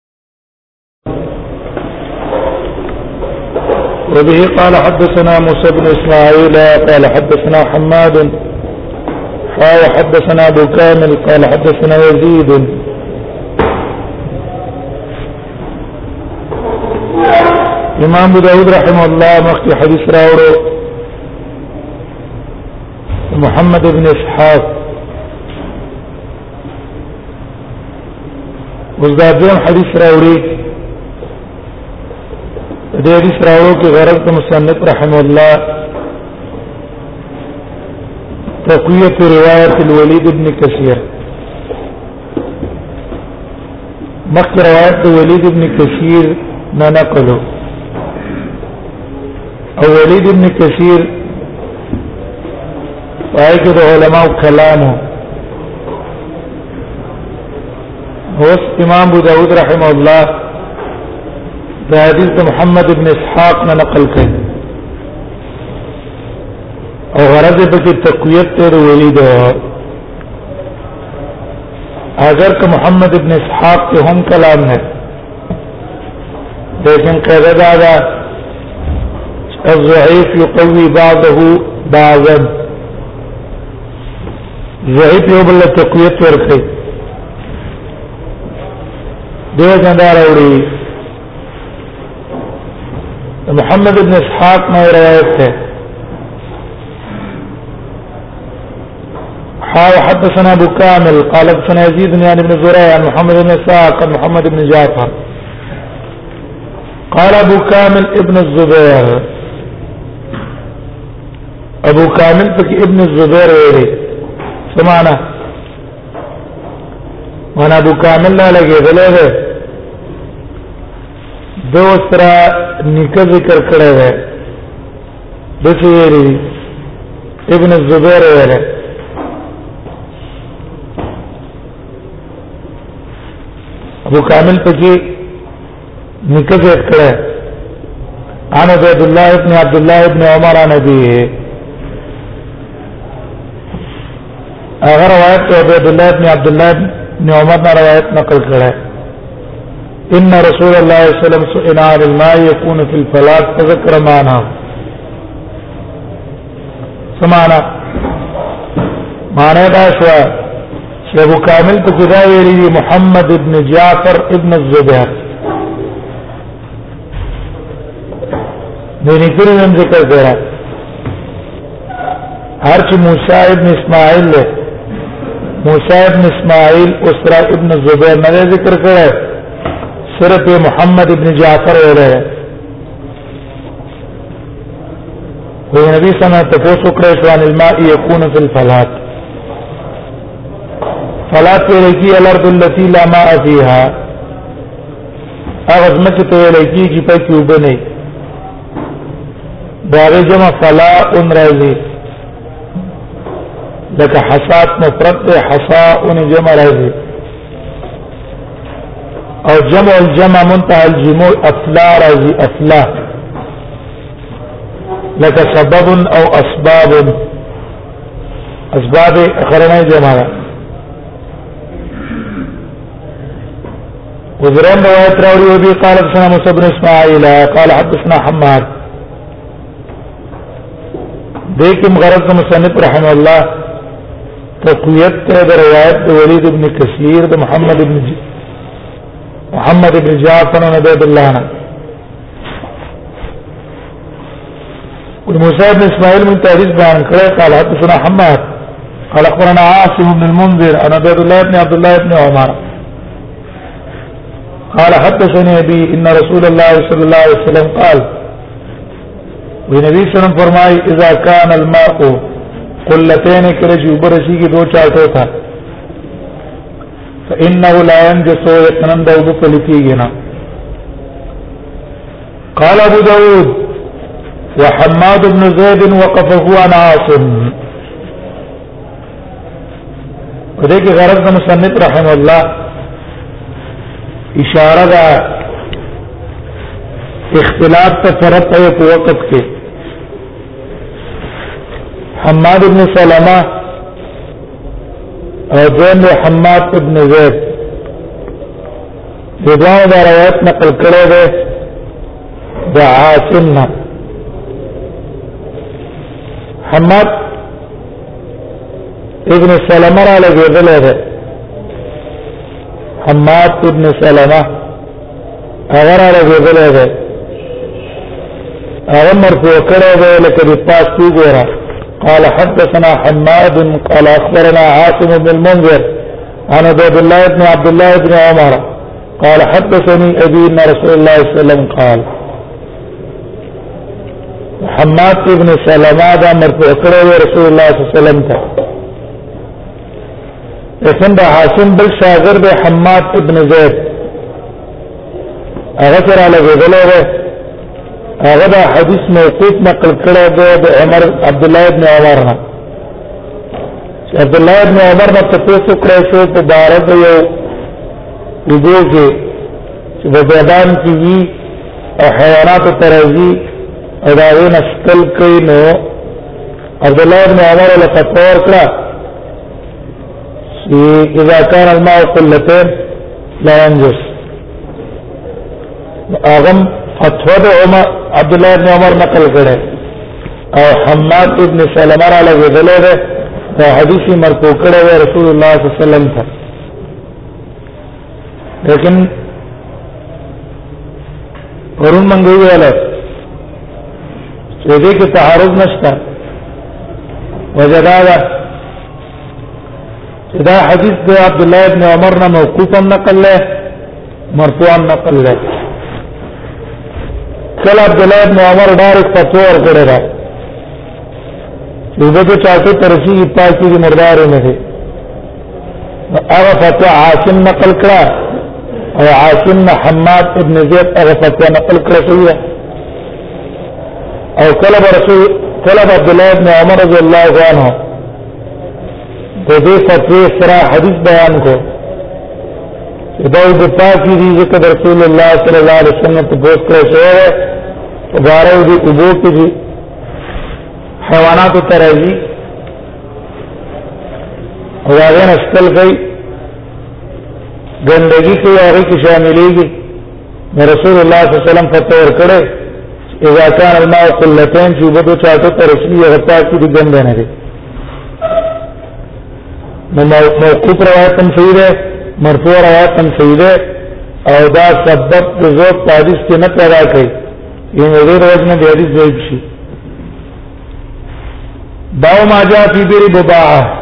وبه قال حدثنا موسى بن اسماعيل قال حدثنا حماد قال حدثنا ابو كامل قال حدثنا يزيد امام ابو داود رحمه الله مخي حديث راورو محمد بن اسحاق اوس دا دویم حدیث راوړي د حدیث راوړو کې غرض د مصنف رحم الله تقویت روایت الولید ابن کثیر مخک روایت د ولید ابن کثیر نه نقلو او ولید ابن کثیر پای کې د علماء کلام اوس امام ابو داود رحم الله د حدیث محمد ابن اسحاق نه نقل کړي او غرض په کې تقویت تر ویلي ده اگر که محمد ابن اسحاق ته هم کلام نه لیکن قاعده دا ده الضعيف يقوي بعضه بعضا ضعيف یو بل تقویت ورکړي دې څنګه راوړي محمد ابن اسحاق ما روایت ده حاو حدثنا ابو كامل قال حدثنا يزيد بن يعني بن زريع عن محمد بن اسحاق عن محمد بن جعفر قال ابو كامل ابن الزبير ابو كامل فك ابن الزبير ويري سمعنا وانا ابو كامل لا لقيت له دو سره نیکه ذکر کړی دی دسی ویلی ابن الزبیر ویلی ابو کامل پکی نکز اکڑا ہے عن عبد الله ابن عبد الله ابن عمر عن ابيه اگر روایت عبد الله ابن عبد الله ابن عمر نے روایت نقل کرا ہے ان رسول الله صلى الله عليه وسلم سئل عن الماء يكون في الفلاة فذكر معناه سمعنا معنى دا شو ابو كامل په محمد ابن جعفر ابن الزبير د نیکونو نوم ذکر کړه هر چې موسی ابن اسماعیل له موسی ابن اسماعیل اسرا ابن زبیر نه ذکر کړه صرف محمد ابن جعفر وره و نبی صلی الله علیه وسلم تاسو کړه شوان الماء یکون فی الفلات فلات ورکی الارض التي لا ماء فيها هغه ځمکه ته ویل کېږي په کې وبني دا غي جمع فلا ان راځي لکه حسات مفرد ده حصا ان جمع راځي او جمع الجمع منتهى الجموع افلا راځي افلا لکه سبب او اسباب اسباب اخرنه جمع راځي وزران روایت راوړي او بي قال حدثنا موسى بن اسماعيل قال حدثنا حماد دیکم غرض مصنف رحم الله تقویت ته د روایت د ولید ابن کثیر د محمد ابن جی محمد ابن جعفر بن عبد الله نه والموسى بن اسماعيل من تاريخ بن قال حدثنا حماد قال اخبرنا عاصم بن المنذر عن عبد الله بن عبد الله بن عمر قال حدثني ابي ان رسول الله صلى الله عليه وسلم قال ونبي وسلم فرمائے اذا كان الماء قلتين كرجي برشي کی دو چاٹو تھا فانه لا ينجس يقنن دو بفلكينا قال ابو داود وحماد بن زيد وقفه عن عاصم دې کې غرض د مصنف رحم الله اشاره ده اختلاف ته فرق په وخت کې حماد بن سلمہ او دویم حماد بن زید دغه دا روایت نقل کړی دی د عاصم نه حماد ابن سلمہ را لګېدل دی حماد ابن سلمہ هغه را لګېدل دی هغه مرفوع کړی دی لکه د پاس وګوره قال حدثنا حماد قال اخبرنا عاصم بن المنذر عن عبد الله بن عبد الله بن عمر قال حدثني ابي ان رسول الله صلى الله عليه وسلم قال حماد ابن سلمہ دا مرفوع کړو رسول الله صلی الله علیه وسلم ته اسم دا حاسم بل شاگرد حماد ابن زید هغه سره لګیدل و هغه دا حدیث موقوف نقل کړو د عمر عبد الله ابن عمر نه عبد الله ابن عمر نه تاسو کړی شو په بار د یو دغه کې چې د زیدان کیږي او حیوانات ترازی او دا یې نشکل کوي نو عبد الله ابن عمر له فتوا ورکړه چې اذا كان الماء قلتين لا ينجس اغم فتوا د عمر عبد الله ابن عمر نقل کړه او حماد ابن سلمہ را لګیدل دی او حدیث مرفوع کړی دی رسول الله صلی الله علیه وسلم ته لیکن ورون منګو ویل چې دې کې تعارض نشته وجدادا دا حدیث د عبد الله ابن عمر نه موقوفا نقل له مرفوعا نقل له کله عبد الله بن عمر ډایرک فتوا ورکړی دا دغه ته چاته ترسي پاتې دي مردار نه دي هغه فتوا عاصم نقل کړه او عاصم محمد ابن زيد هغه فتوا نقل کړه سویه او کله رسول کله عبد الله بن عمر رضی الله عنه په دې فتوی سره حدیث بیان کو دا د پاکی دی ذکر رسول الله صلی الله علیه وسلم ته بوت کړی شوی او بارو دی ابو کې دی حیوانات ته راځي او هغه نشتل کوي ګندګي کې هغه کې شاملېږي رسول الله صلی الله علیه وسلم فتوی ورکړی اذا كان الماء قلتين چې وبدو چاته ترسمي هغه پاکی دی ګند نه دی نو موقوف روایت هم صحیح ده مرفوع روایت هم صحیح ده او دا سبب د زوب حدیث کې نه پیدا کوي یعنی غیر وجنه د حدیث ضعیف شي باو ما جاء فی بیر بباعه